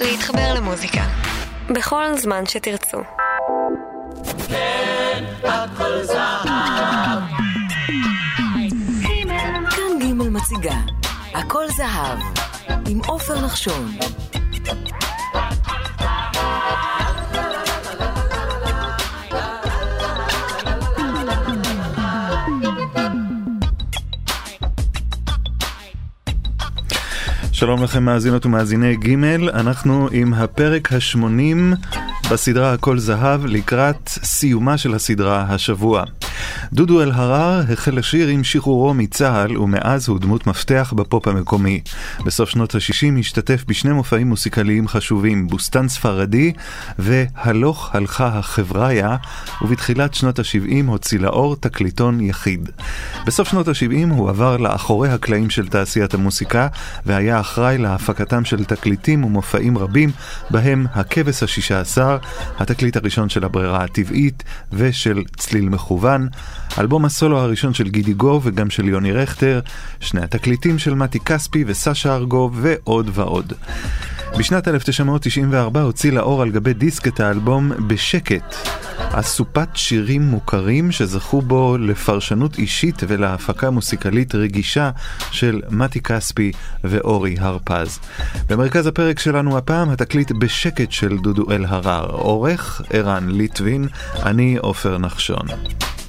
להתחבר למוזיקה. בכל זמן שתרצו. כן, הכל זהב. כאן ג' מציגה, הכל זהב, עם עופר נחשון. שלום לכם מאזינות ומאזיני ג', אנחנו עם הפרק ה-80 בסדרה הכל זהב לקראת סיומה של הסדרה השבוע. דודו אלהרר החל לשיר עם שחרורו מצה"ל ומאז הוא דמות מפתח בפופ המקומי. בסוף שנות ה-60 השתתף בשני מופעים מוסיקליים חשובים, בוסטן ספרדי והלוך הלכה החבריה, ובתחילת שנות ה-70 הוציא לאור תקליטון יחיד. בסוף שנות ה-70 הוא עבר לאחורי הקלעים של תעשיית המוסיקה והיה אחראי להפקתם של תקליטים ומופעים רבים, בהם הכבש השישה עשר, התקליט הראשון של הברירה הטבעית ושל צליל מכוון, אלבום הסולו הראשון של גידי גוב וגם של יוני רכטר, שני התקליטים של מתי כספי וסשה ארגוב ועוד ועוד. בשנת 1994 הוציא לאור על גבי דיסק את האלבום בשקט, אסופת שירים מוכרים שזכו בו לפרשנות אישית ולהפקה מוסיקלית רגישה של מתי כספי ואורי הרפז. במרכז הפרק שלנו הפעם התקליט בשקט של דודו אלהרר, עורך ערן ליטבין, אני עופר נחשון.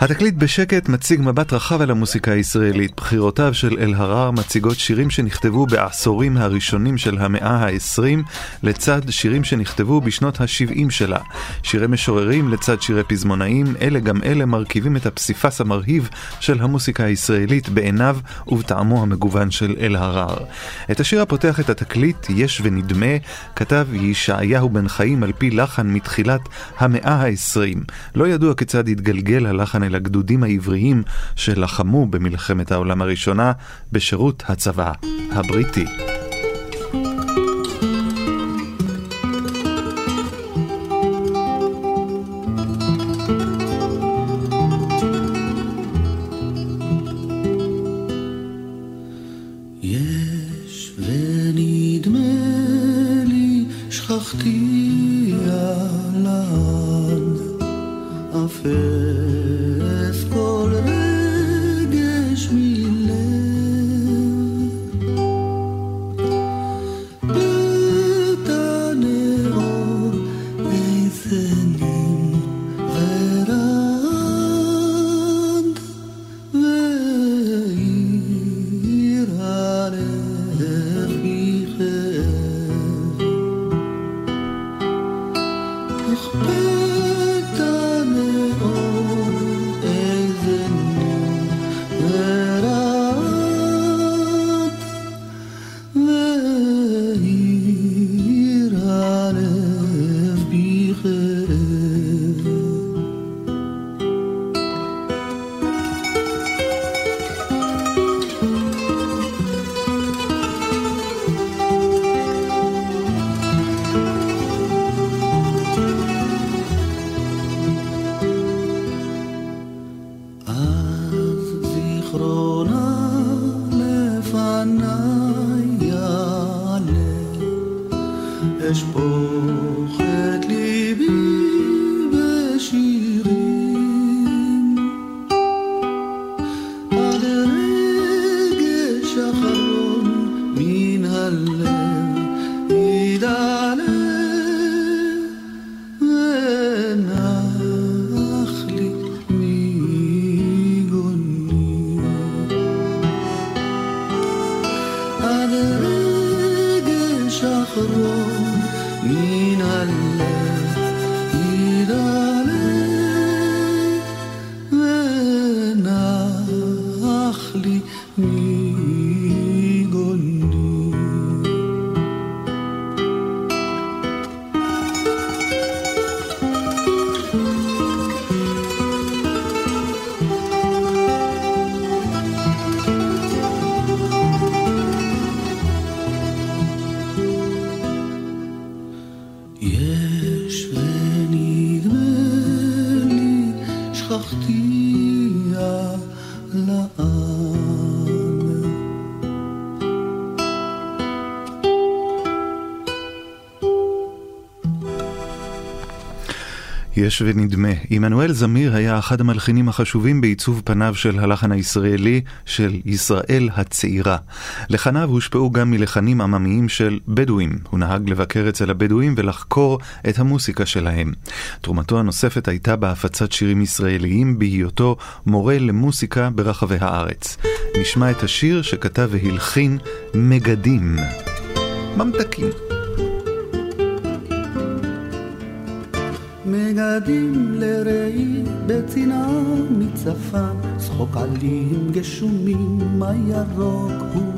התקליט בשקט מציג מבט רחב על המוסיקה הישראלית. בחירותיו של אלהרר מציגות שירים שנכתבו בעשורים הראשונים של המאה ה-20, לצד שירים שנכתבו בשנות ה-70 שלה. שירי משוררים לצד שירי פזמונאים, אלה גם אלה מרכיבים את הפסיפס המרהיב של המוסיקה הישראלית בעיניו ובטעמו המגוון של אלהרר. את השיר הפותח את התקליט, יש ונדמה, כתב ישעיהו בן חיים על פי לחן מתחילת המאה ה-20. לא ידוע כיצד התגלגל הלחן אל הגדודים העבריים שלחמו במלחמת העולם הראשונה בשירות הצבא הבריטי. יש ונדמה. עמנואל זמיר היה אחד המלחינים החשובים בעיצוב פניו של הלחן הישראלי של ישראל הצעירה. לחניו הושפעו גם מלחנים עממיים של בדואים. הוא נהג לבקר אצל הבדואים ולחקור את המוסיקה שלהם. תרומתו הנוספת הייתה בהפצת שירים ישראליים בהיותו מורה למוסיקה ברחבי הארץ. נשמע את השיר שכתב והלחין מגדים. ממתקים. מגדים לראי בצנעה מצפן, צחוק עלים גשומים, מה ירוק הוא,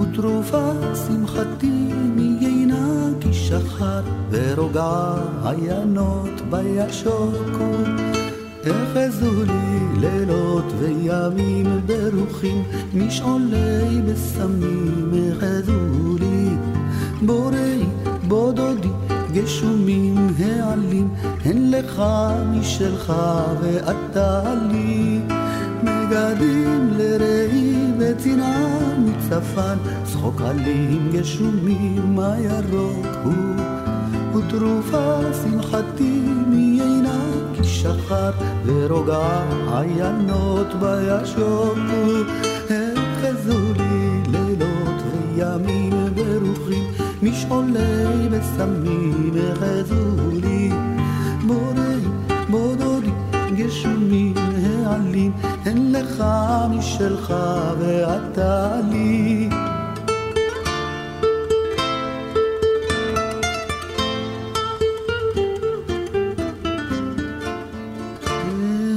ותרופה שמחתי מיינה כי שחר, ורוגעה עיינות בישוקו. אחזו לי לילות וימים ברוכים, משעולי בשמים אחזו לי, בוראי בודודי גשומים העלים, הן לך משלך ואתה לי. מגדים לראי וצנעה מצפן, צחוק עלים גשומים הירוק הוא, ותרופה שמחתי מיינה כי שחר, ורוגע עיינות בישוקו. החזו לי לילות וימים ברוכים משעולי בשמים החזו לי. בורי בודודי גשומים העלים הן לך משלך ואתה לי.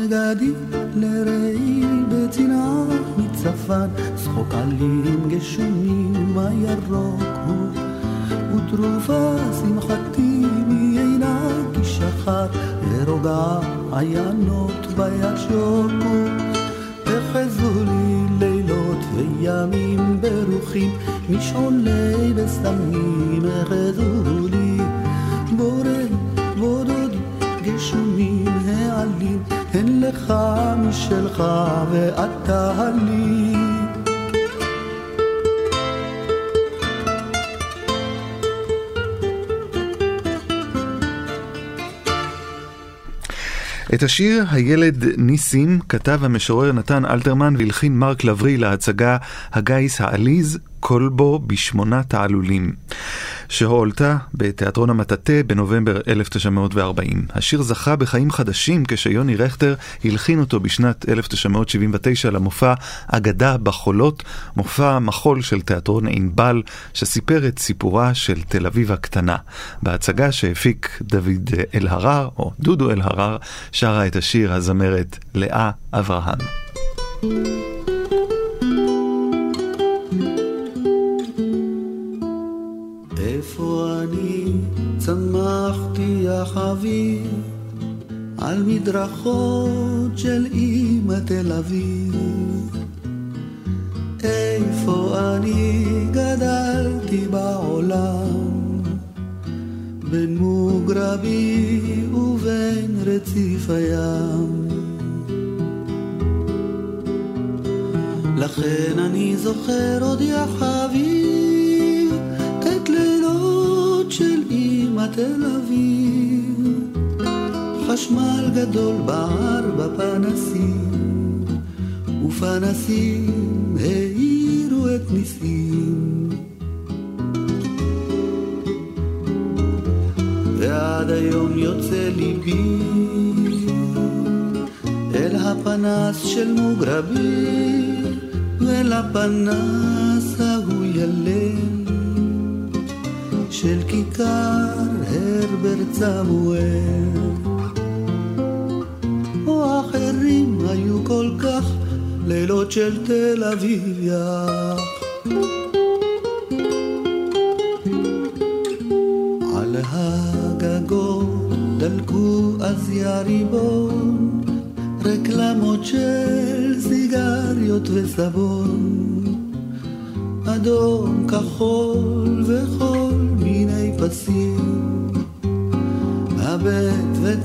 גדי לראי צחוק עלים גשומים הירוק הוא ותרופה שמחתי מיינה כי שחר ורוגע עיינות בישוקו החזו לי לילות וימים ברוכים משעולי בשמים החזו לי. בורא בודודי גשומים העלים הן לך משלך ואתה לי את השיר "הילד ניסים" כתב המשורר נתן אלתרמן והלחין מרק לברי להצגה "הגיס העליז", כלבו בשמונה תעלולים, שהועלתה בתיאטרון המטאטה בנובמבר 1940. השיר זכה בחיים חדשים כשיוני רכטר הלחין אותו בשנת 1979 למופע אגדה בחולות, מופע מחול של תיאטרון ענבל, שסיפר את סיפורה של תל אביב הקטנה. בהצגה שהפיק דוד אלהרר, או דודו אלהרר, שרה את השיר הזמרת לאה אברהם. איפה אני? צמחתי החביב על מדרכות של אמא תל אביב. איפה אני גדלתי בעולם? בין מוגרבי ובין רציף הים. לכן אני זוכר עוד יא תל אביב. חשמל גדול בער בפנסים ופנסים האירו את ניסים. ועד היום יוצא ליבי אל הפנס של מוגרבי ולפנס ההוא ילל של כיכר הרבר צמואל או אחרים היו כל כך לילות של תל אביב. יח על הגגות דלקו אז יריבון רקלמות של סיגריות וסבון. אדום, כחול וכל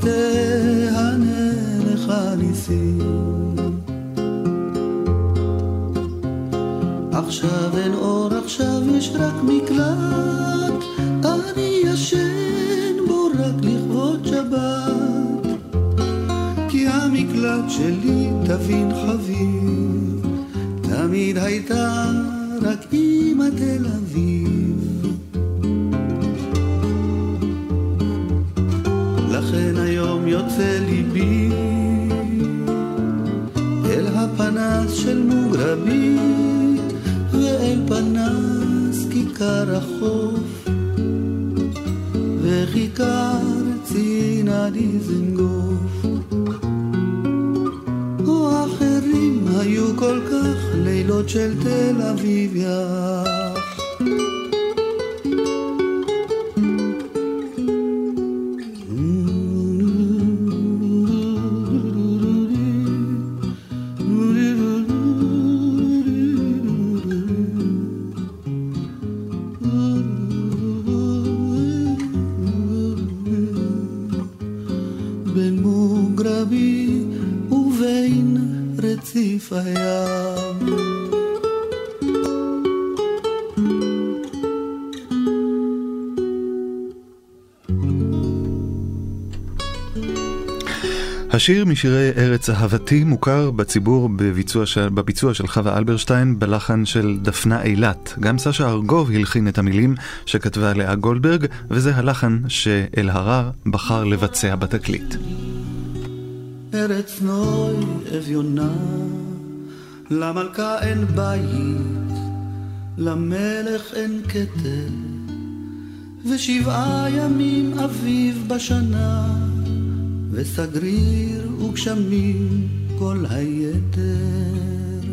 ותהנה לך ניסים עכשיו אין אור, עכשיו יש רק מקלט. אני ישן בו רק לכבוד שבת. המקלט שלי תבין חביב, תמיד הייתה רק אימא תל אביב. החוף וכיכר צינה דיזנגוף או אחרים היו כל כך לילות של תל אביב יח השיר משירי ארץ אהבתי מוכר בציבור בביצוע של, בביצוע של חווה אלברשטיין בלחן של דפנה אילת. גם סשה ארגוב הלחין את המילים שכתבה לאה גולדברג, וזה הלחן שאלהרר בחר לבצע בתקליט. ארץ נוי אביונה, למלכה אין בית, למלך אין כתר, ושבעה ימים אביב בשנה, וסגריר וגשמים כל היתר.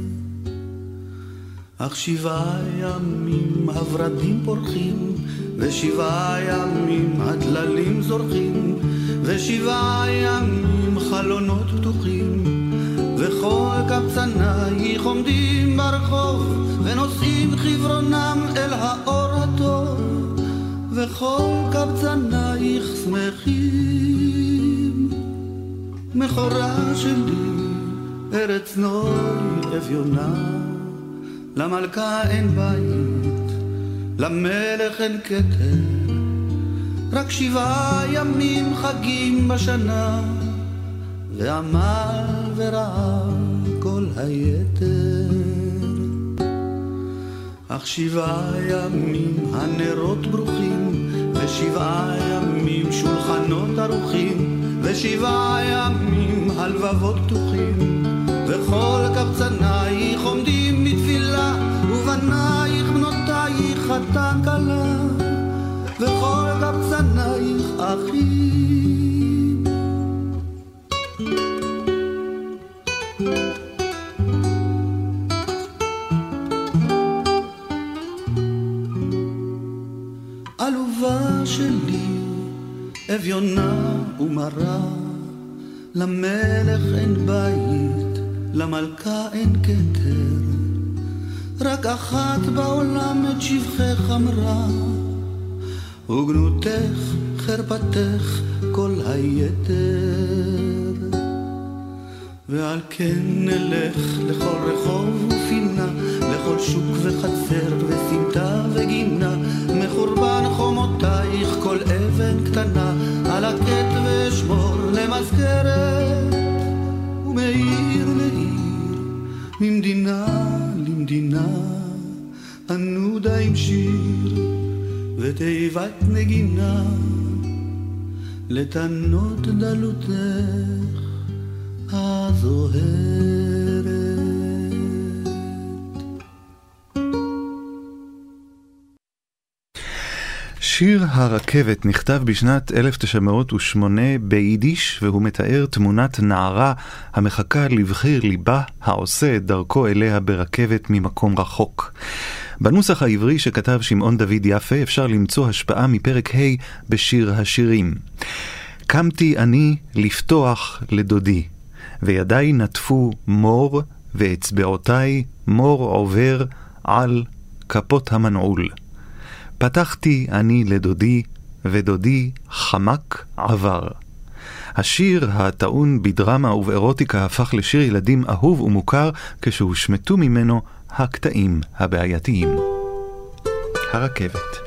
אך שבעה ימים הורדים פורחים, ושבעה ימים הטללים זורחים, ושבעה ימים חלונות פתוחים, וכל קבצנייך עומדים ברחוב, ונושאים חברונם אל האור הטוב, וכל קבצנייך שמחים. מכורה שלי, ארץ נוי אביונה, למלכה אין בית, למלך אין כתר, רק שבעה ימים חגים בשנה, ועמל ורעב כל היתר. אך שבעה ימים הנרות ברוכים, ושבעה ימים שולחנות ערוכים, ושבעה ימים הלבבות פתוחים, וכל קבצנייך עומדים בתפילה, ובנייך בנותייך חתן כלה, וכל קבצנייך אחים. עלובה שלי, אביונה ומרה, למלך אין בית, למלכה אין כתר, רק אחת בעולם את שבחך אמרה, וגנותך, חרפתך, כל היתר. ועל כן נלך לכל רחוב ופינה, לכל שוק וחצר וסמטה וגינה, מחורבן חומותייך כל אבן קטנה, על הקט ואשמור למזכרת, ומעיר לעיר, ממדינה למדינה, אנודה עם שיר ותיבת נגינה, לטנות דלותך. הזוהרת. שיר הרכבת נכתב בשנת 1908 ביידיש, והוא מתאר תמונת נערה המחכה לבחיר ליבה, העושה את דרכו אליה ברכבת ממקום רחוק. בנוסח העברי שכתב שמעון דוד יפה אפשר למצוא השפעה מפרק ה' בשיר השירים. קמתי אני לפתוח לדודי, וידיי נטפו מור, ואצבעותיי מור עובר על כפות המנעול. פתחתי אני לדודי, ודודי חמק עבר. השיר הטעון בדרמה ובארוטיקה הפך לשיר ילדים אהוב ומוכר כשהושמטו ממנו הקטעים הבעייתיים. הרכבת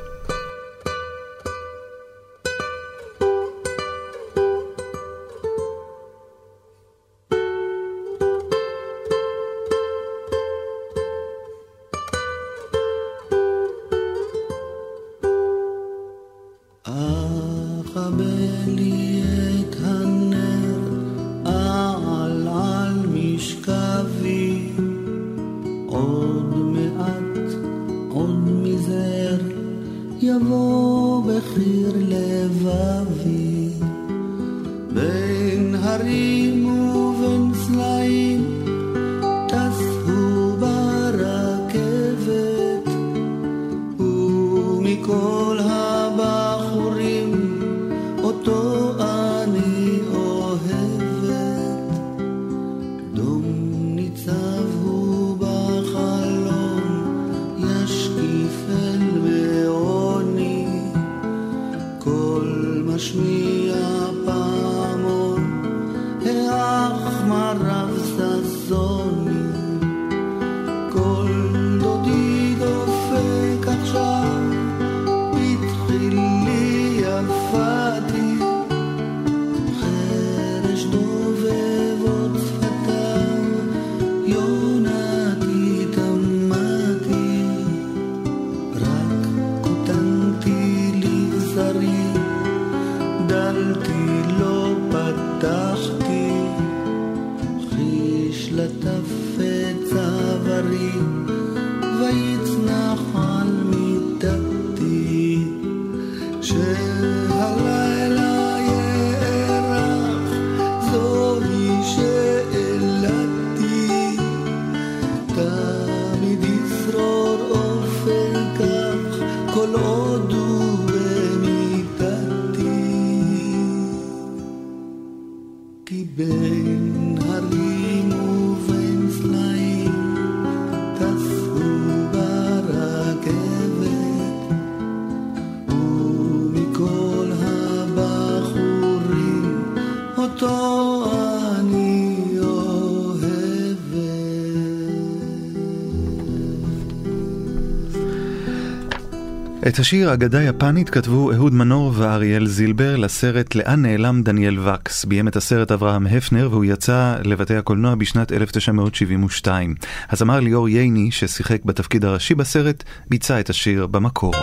את השיר אגדה יפנית כתבו אהוד מנור ואריאל זילבר לסרט לאן נעלם דניאל וקס. ביים את הסרט אברהם הפנר והוא יצא לבתי הקולנוע בשנת 1972. הזמר ליאור ייני, ששיחק בתפקיד הראשי בסרט, ביצע את השיר במקור.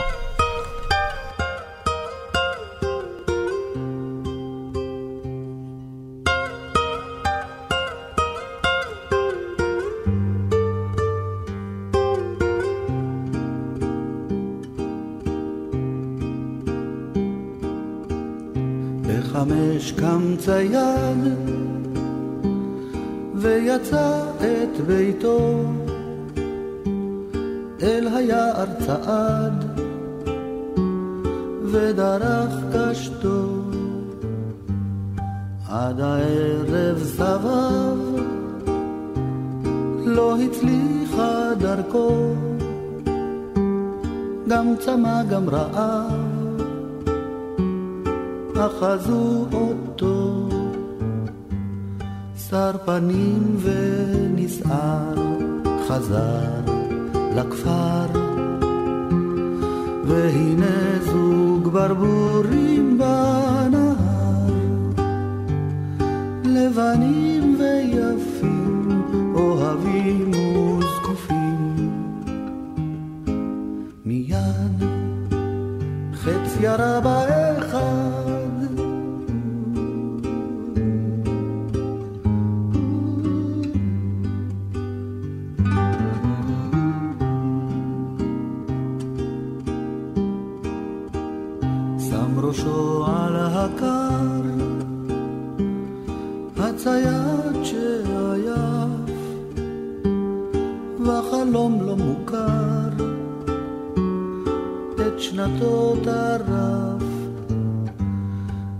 את שנתות הרף,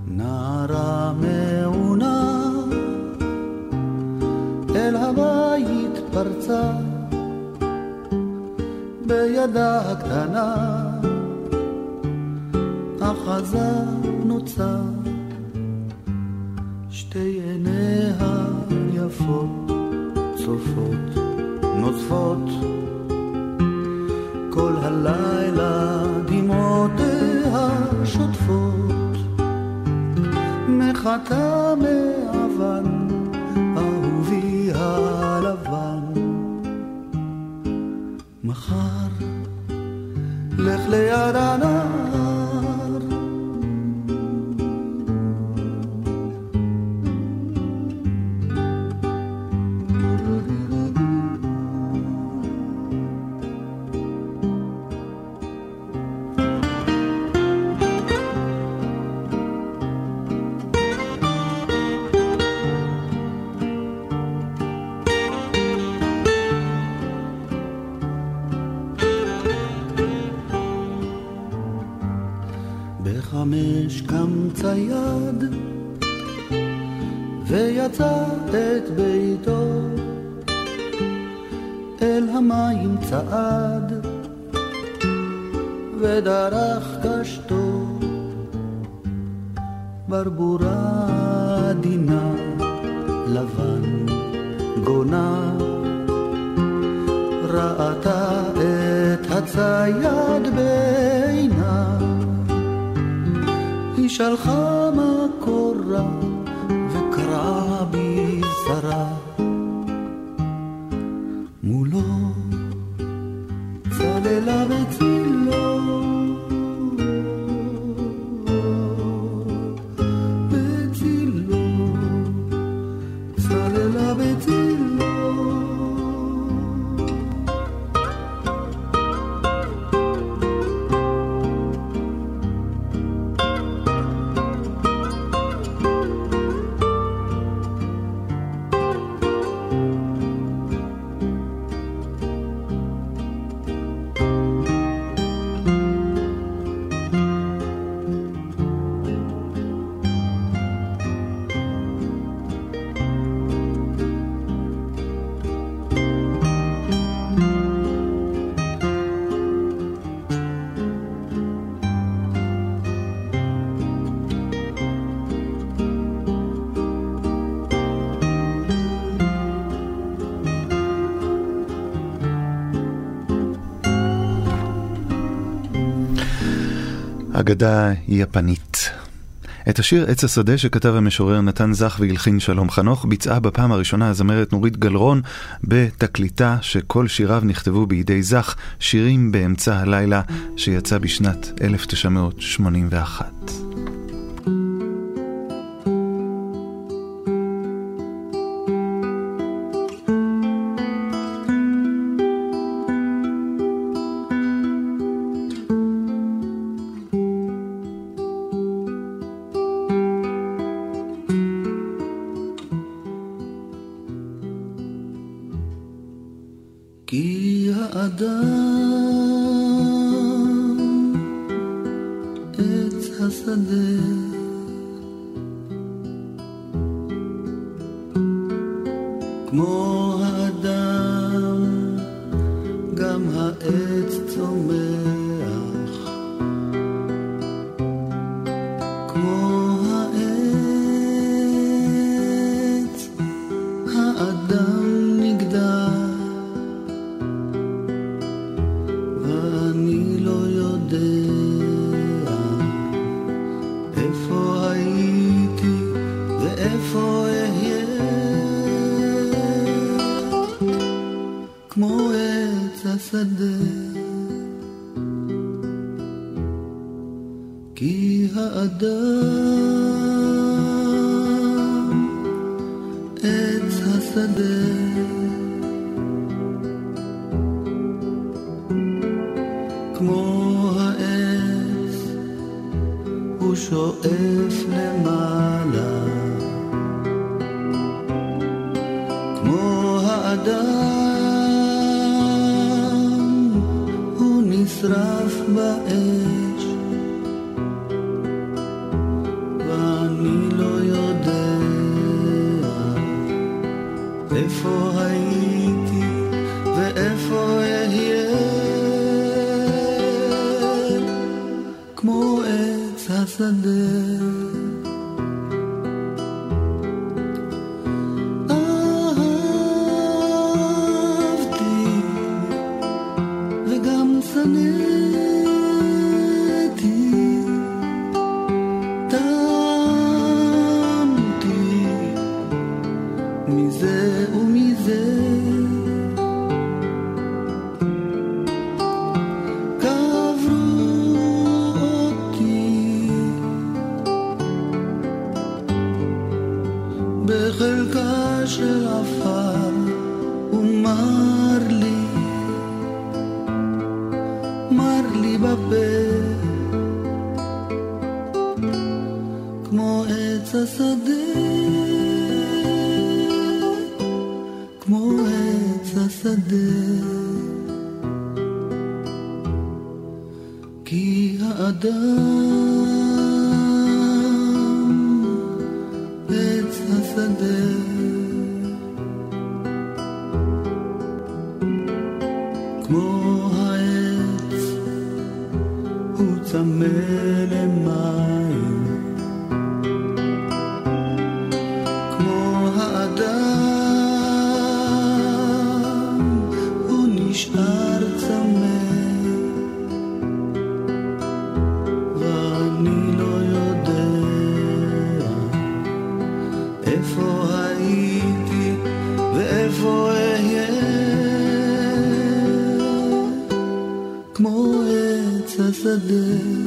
נערה מעונה, אל הבית פרצה, בידה הקטנה, אחזה נוצה. שתי עיניה יפות, צופות, נוצפות, כל הלילה מחתה מאבן, אהובי הלבן. מחר, לך ליד הנהר עדינה לבן גונה. ראתה את הצייד בעינה. היא שלחה מקורה וקרעה מולו אגדה יפנית. את השיר עץ השדה שכתב המשורר נתן זך והלחין שלום חנוך ביצעה בפעם הראשונה הזמרת נורית גלרון בתקליטה שכל שיריו נכתבו בידי זך, שירים באמצע הלילה שיצא בשנת 1981. כי האדם another.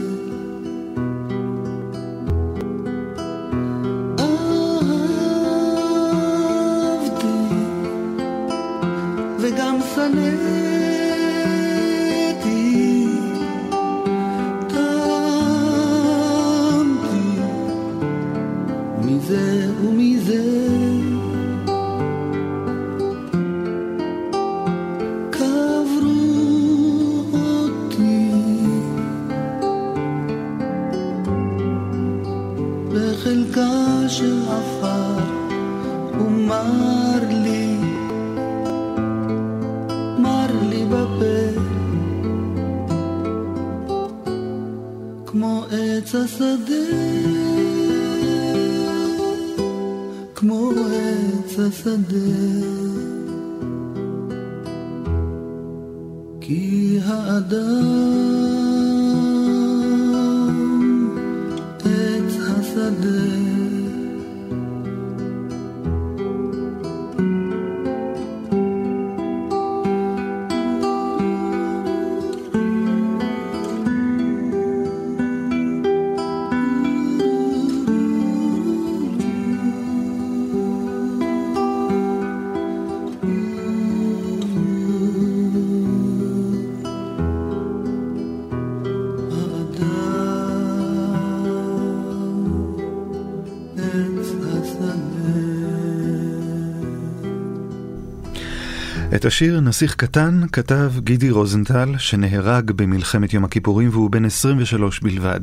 את השיר "נסיך קטן" כתב גידי רוזנטל, שנהרג במלחמת יום הכיפורים והוא בן 23 בלבד.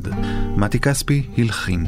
מתי כספי הלחין.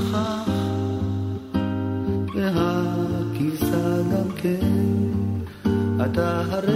נכח, והכבשה גם כן, אתה הרי...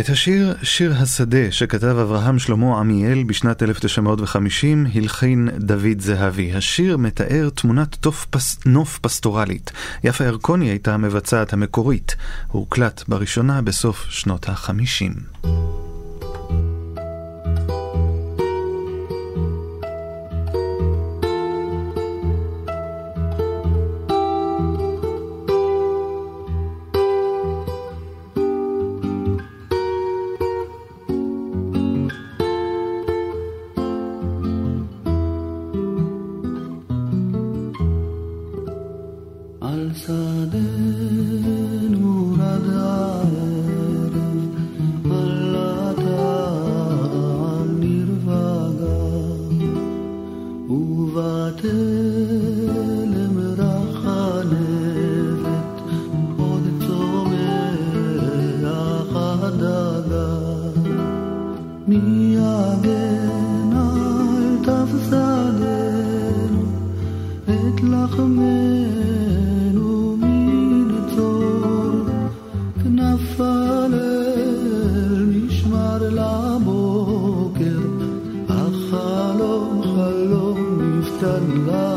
את השיר "שיר השדה" שכתב אברהם שלמה עמיאל בשנת 1950 הלחין דוד זהבי. השיר מתאר תמונת פס... נוף פסטורלית. יפה ירקוני הייתה המבצעת המקורית. הוא הוקלט בראשונה בסוף שנות ה-50. love.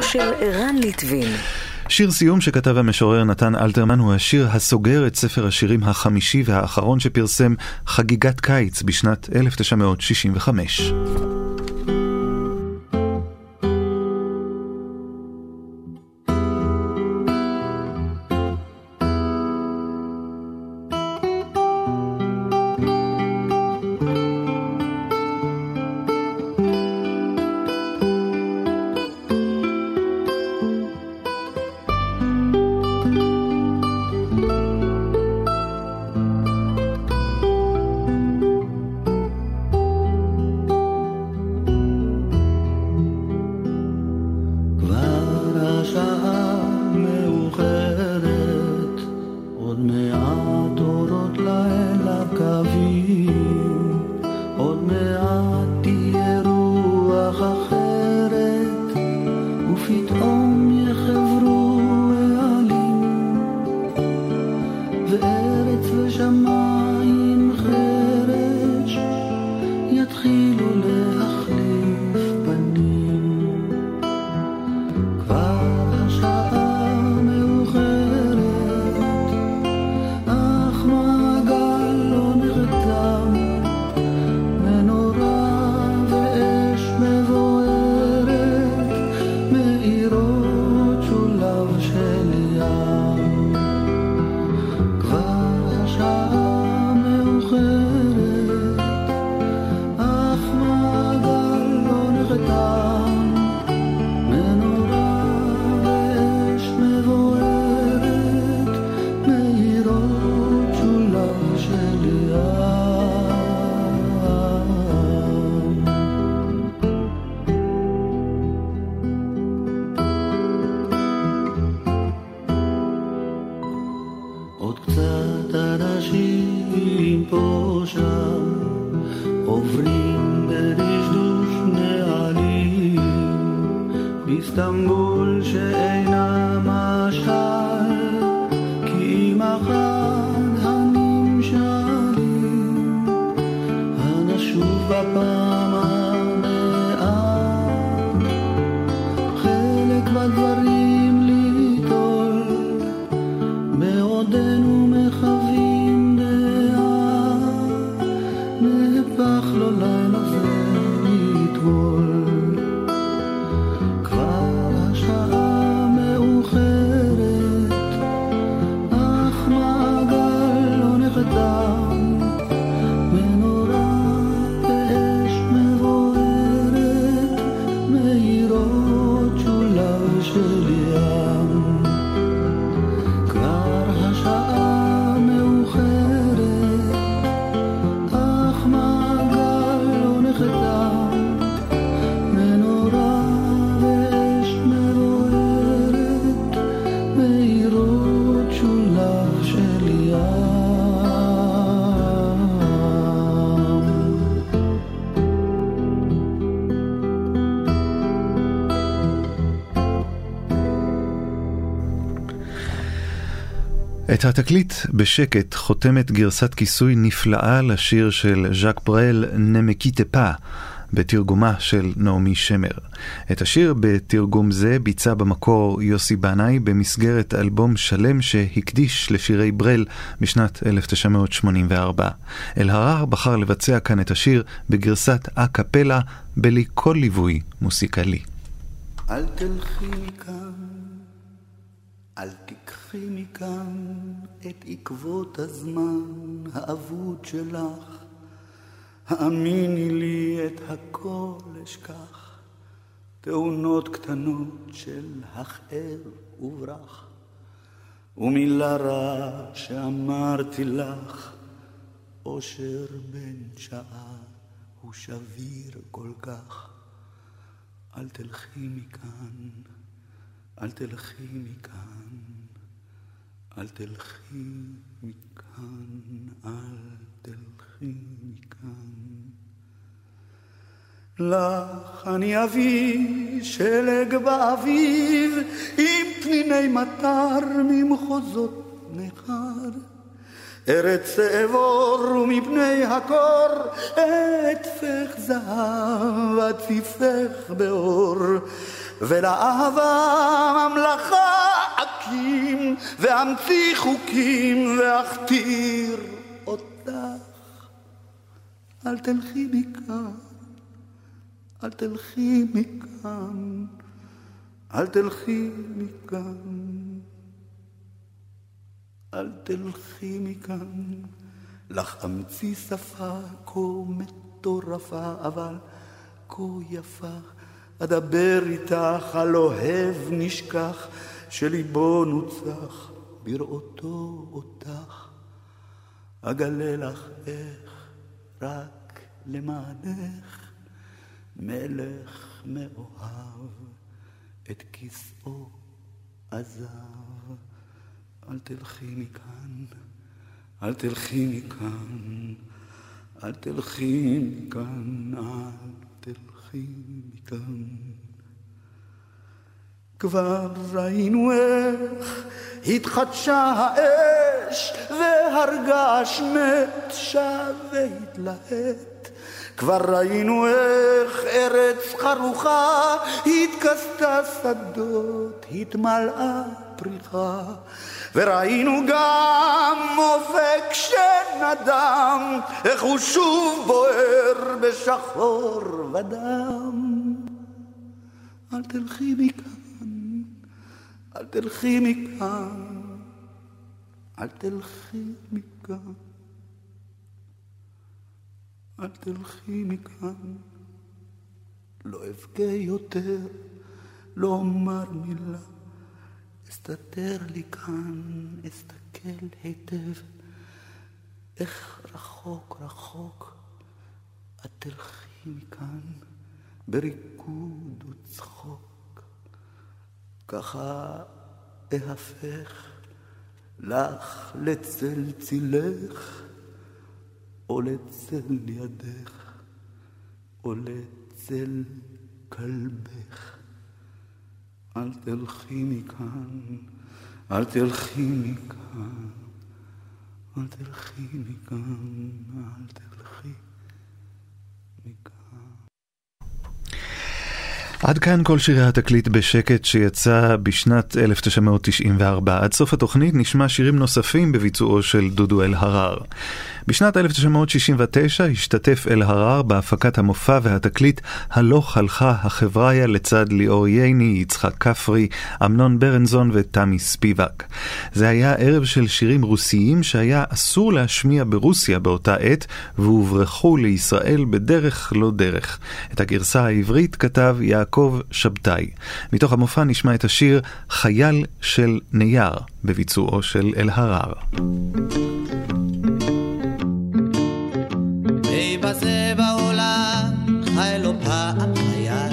של ערן ליטבין. שיר סיום שכתב המשורר נתן אלתרמן הוא השיר הסוגר את ספר השירים החמישי והאחרון שפרסם חגיגת קיץ בשנת 1965. התקליט בשקט חותמת גרסת כיסוי נפלאה לשיר של ז'אק ברל נמקיטה פא בתרגומה של נעמי שמר. את השיר בתרגום זה ביצע במקור יוסי בנאי במסגרת אלבום שלם שהקדיש לשירי ברל בשנת 1984. אלהרר בחר לבצע כאן את השיר בגרסת א-קפלה בלי כל ליווי מוסיקלי. אל תלכי מכאן, אל תיקחי מכאן את עקבות הזמן האבוד שלך. האמיני לי את הכל אשכח, תאונות קטנות של הכאב וברח, ומילה רע שאמרתי לך, אושר בן שעה הוא שביר כל כך. אל תלכי מכאן, אל תלכי מכאן, אל תלכי מכאן, אל תלכי מכאן. לך אני אביא שלג באביב עם פניני מטר ממחוזות נכר. ארץ אעבור ומפני הקור אתפך זהב עציפך באור ולאהבה ממלכה להקים ואמציא חוקים ואכתיר אותך. אל תלכי מכאן, אל תלכי מכאן, אל תלכי מכאן, אל תלכי מכאן. לך אמציא שפה כה מטורפה, אבל כה יפה. אדבר איתך על אוהב נשכח, שליבו נוצח בראותו אותך. אגלה לך איך רק למענך מלך מאוהב את כיסאו עזב. אל תלכי מכאן, אל תלכי מכאן, אל תלכי מכאן, אל תלכי מכאן. כבר ראינו איך התחדשה האש והרגש מת שב והתלהט. כבר ראינו איך ארץ חרוכה התכסתה שדות, התמלאה פריחה. וראינו גם אופק שנדם, איך הוא שוב בוער בשחור ודם. אל תלכי מכאן, אל תלכי מכאן, אל תלכי מכאן, אל תלכי מכאן. לא אבכה יותר, לא אומר מילה. אסתתר לי כאן, אסתכל היטב, איך רחוק רחוק את תלכי מכאן בריקוד וצחוק. ככה אהפך לך לצל צילך, או לצל ידך, או לצל כלבך. אל תלכי מכאן, אל תלכי מכאן, אל תלכי מכאן, אל תלכי מכאן. עד כאן כל שירי התקליט בשקט שיצא בשנת 1994. עד סוף התוכנית נשמע שירים נוספים בביצועו של דודו אלהרר. בשנת 1969 השתתף אלהרר בהפקת המופע והתקליט "הלוך הלכה החבריה" לצד ליאור ייני, יצחק כפרי, אמנון ברנזון ותמי ספיבק. זה היה ערב של שירים רוסיים שהיה אסור להשמיע ברוסיה באותה עת, והוברחו לישראל בדרך לא דרך. את הגרסה העברית כתב יעקב שבתאי. מתוך המופע נשמע את השיר "חייל של נייר" בביצועו של אלהרר. בזה חייל,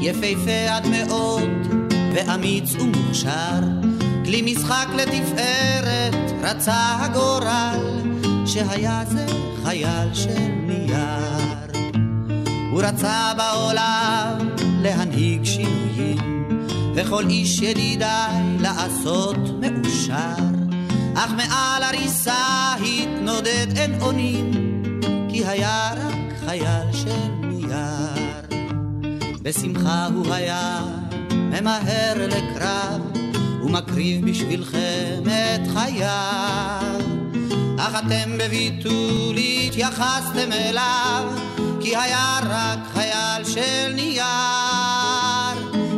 יפהפה עד מאוד ואמיץ ומוכשר, כלי משחק לתפארת רצה הגורל, שהיה זה חייל של נייר. הוא רצה בעולם להנהיג שינויים, וכל איש ידידיי לעשות מאושר, אך מעל הריסה התנודד אין אונים. כי היה רק חייל של נייר. בשמחה הוא היה ממהר לקרב, ומקריב בשבילכם את חייו. אך אתם בביטול התייחסתם אליו, כי היה רק חייל של נייר.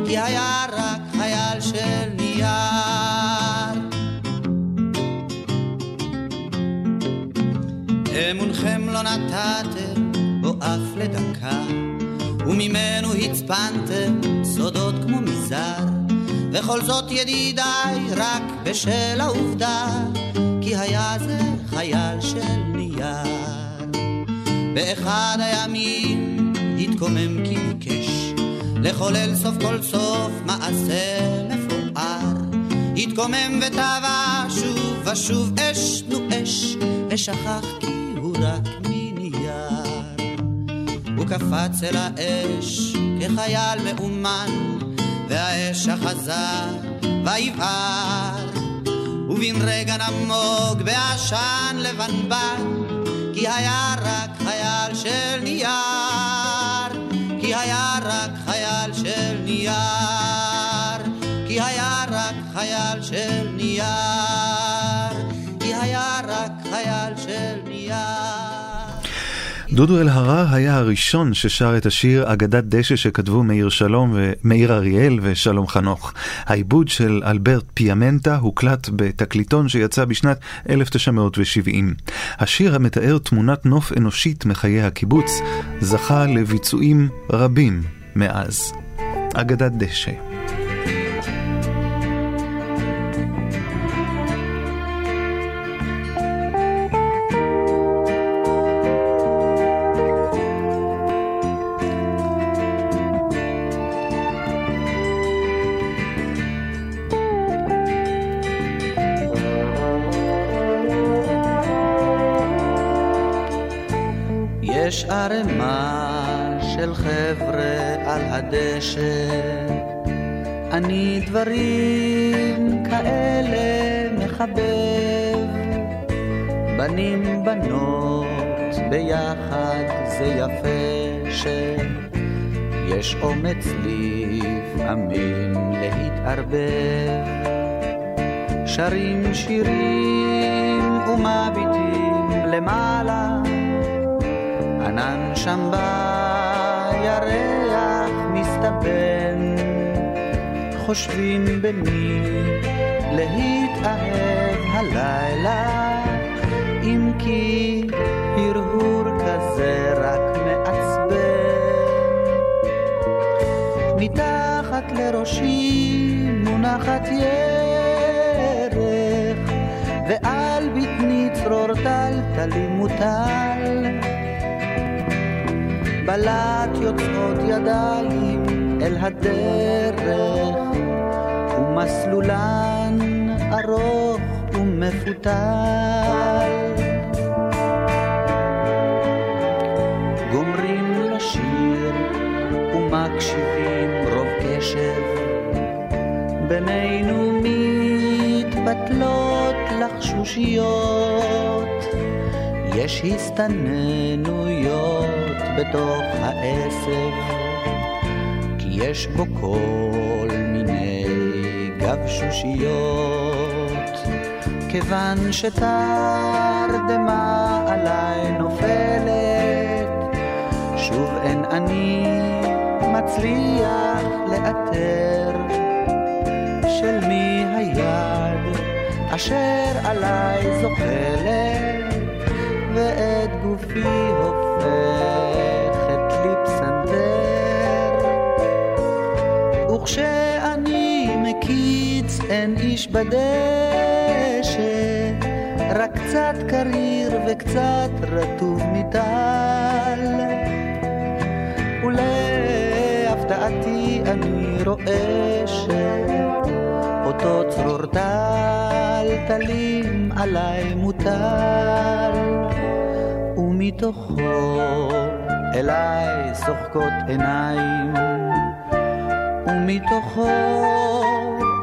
כי היה רק חייל של נייר. אמונכם לא נתתם בו אף לדקה, וממנו הצפנתם סודות כמו מזר, וכל זאת ידידיי רק בשל העובדה, כי היה זה חייל של נייר. באחד הימים התקומם כי ביקש לחולל סוף כל סוף מעשה מפואר. התקומם וטבע שוב ושוב אש נו אש, ושכח כי הוא רק מנייר. הוא קפץ אל האש כחייל מאומן, והאש אחזה ויבער. ובן רגע נמוג בעשן לבנבן, כי היה רק חייל של נייר. כי היה רק חייל של נייר. כי היה רק חייל של דודו אלהרר היה הראשון ששר את השיר אגדת דשא שכתבו מאיר שלום ומאיר אריאל ושלום חנוך. העיבוד של אלברט פיאמנטה הוקלט בתקליטון שיצא בשנת 1970. השיר המתאר תמונת נוף אנושית מחיי הקיבוץ זכה לביצועים רבים מאז. אגדת דשא בנים בנות ביחד זה יפה שיש אומץ לפעמים להתערבב, שרים שירים ומביטים למעלה, ענן שם בירח מסתבן, חושבים במי להתאהב הלילה, אם כי הרהור כזה רק מעצבן. מתחת לראשי מונחת ירך, ועל בטני צרור טלטלי מוטל. בלט יוצאות ידיים אל הדרך, ומסלולן ארוך ומפותל. לחשושיות, יש הסתננויות. בתוך העשב, כי יש בו כל מיני גבשושיות. כיוון שתרדמה עליי נופלת, שוב אין אני מצליח לאתר אשר עליי זוחלת ואת גופי הופכת לי פסנתר וכשאני מקיץ אין איש בדשא רק קצת קריר וקצת רטוב מטל ולהפתעתי אני רואה שאותו צרור טלטלים עליי מוטל ומתוכו אליי שוחקות עיניים, ומתוכו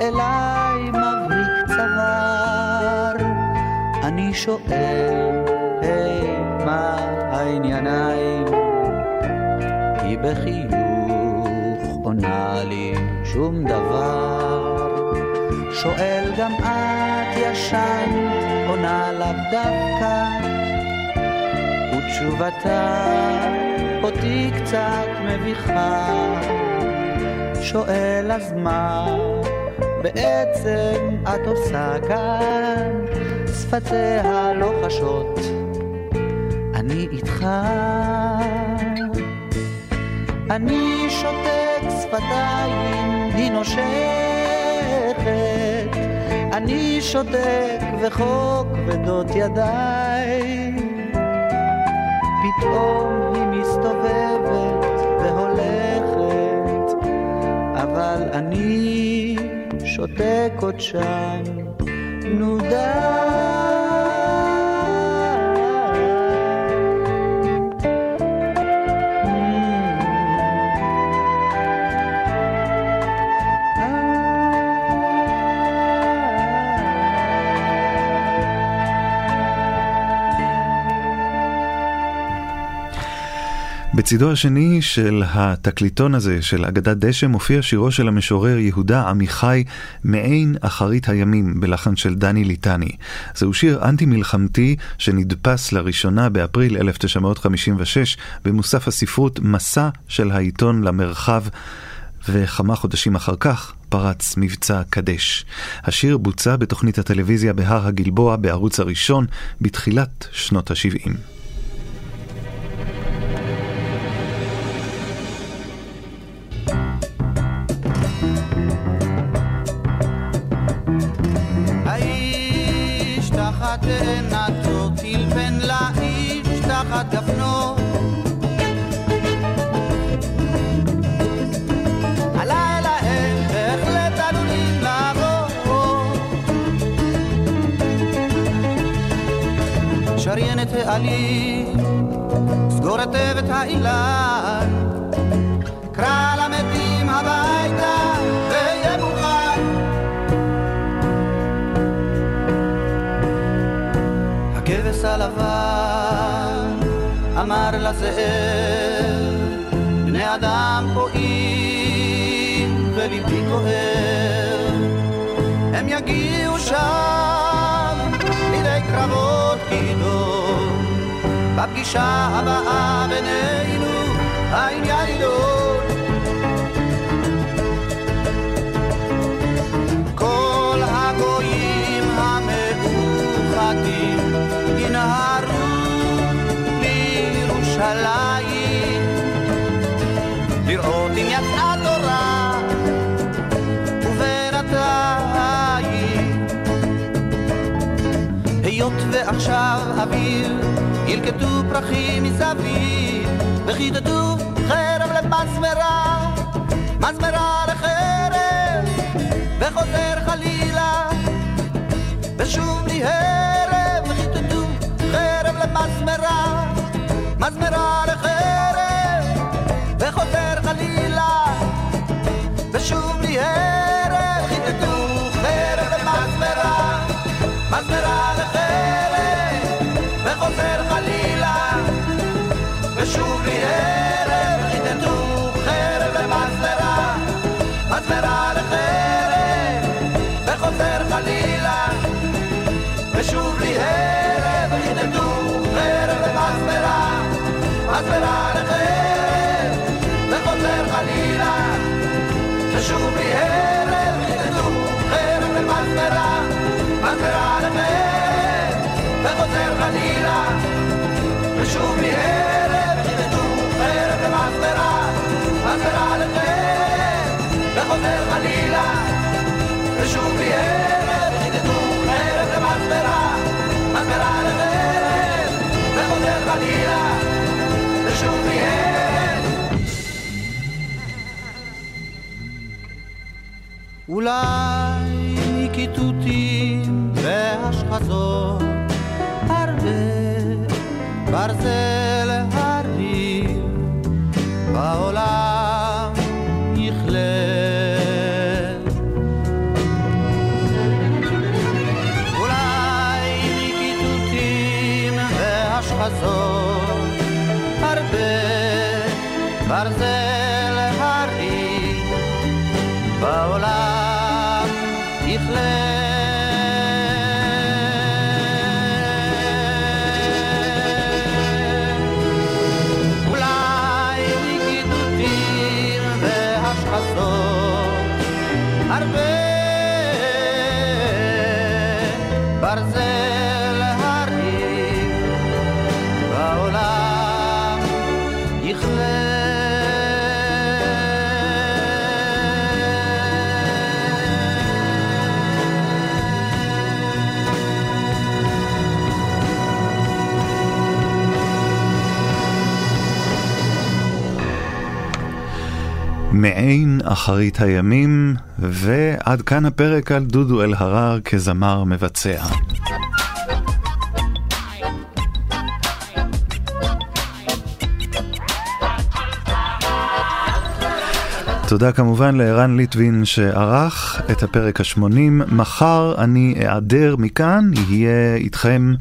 אליי מבריק צוואר. אני שואל, היי, מה הענייניים? היא בחיוך עונה לי שום דבר. שואל גם את ישנת, עונה לאו דווקא. תשובתה אותי קצת מביכה. שואל אז מה בעצם את עושה כאן? שפתיה לא חשות, אני איתך. אני שותק שפתיים, היא נושכת. אני שותק וחוק כבדות ידיי. פתאום היא מסתובבת והולכת, אבל אני שותק עוד שם, נו די. בצידו השני של התקליטון הזה, של אגדת דשא, מופיע שירו של המשורר יהודה עמיחי, מעין אחרית הימים, בלחן של דני ליטני. זהו שיר אנטי-מלחמתי שנדפס לראשונה באפריל 1956 במוסף הספרות מסע של העיתון למרחב. וכמה חודשים אחר כך פרץ מבצע קדש. השיר בוצע בתוכנית הטלוויזיה בהר הגלבוע בערוץ הראשון בתחילת שנות ה-70. לזאב, בני אדם פועים וליבי כואב, הם יגיעו שם לידי קרבות גידול. בפגישה הבאה בינינו היות ועכשיו אוויר ילקטו פרחים מסביב, וחידדו חרב למזמרה, מזמרה לחרב, וחוזר וחוזר חלילה. ושוב לי ערב מספרה, מספרה לחרב, וחוזר חלילה, ושוב ערב, חידדו חרב למספרה, מספרה לחרב, וחוזר חלילה, ושוב ערב. אולי כיתותים והשחזות ברזל בעולם יכלה. אולי מכיתותים והשחזות הרבה ברזל הרים בעולם יכלה. מעין אחרית הימים, ועד כאן הפרק על דודו אלהרר כזמר מבצע. תודה כמובן לערן ליטבין שערך את הפרק השמונים. מחר אני אעדר מכאן, יהיה איתכם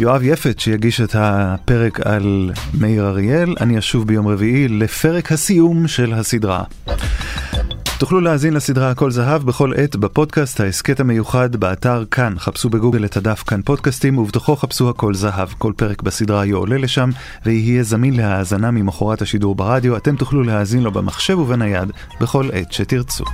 יואב יפת שיגיש את הפרק על מאיר אריאל, אני אשוב ביום רביעי לפרק הסיום של הסדרה. תוכלו להאזין לסדרה הכל זהב בכל עת בפודקאסט ההסכת המיוחד באתר כאן. חפשו בגוגל את הדף כאן פודקאסטים ובתוכו חפשו הכל זהב. כל פרק בסדרה יועלה לשם ויהיה זמין להאזנה ממחרת השידור ברדיו. אתם תוכלו להאזין לו במחשב ובנייד בכל עת שתרצו.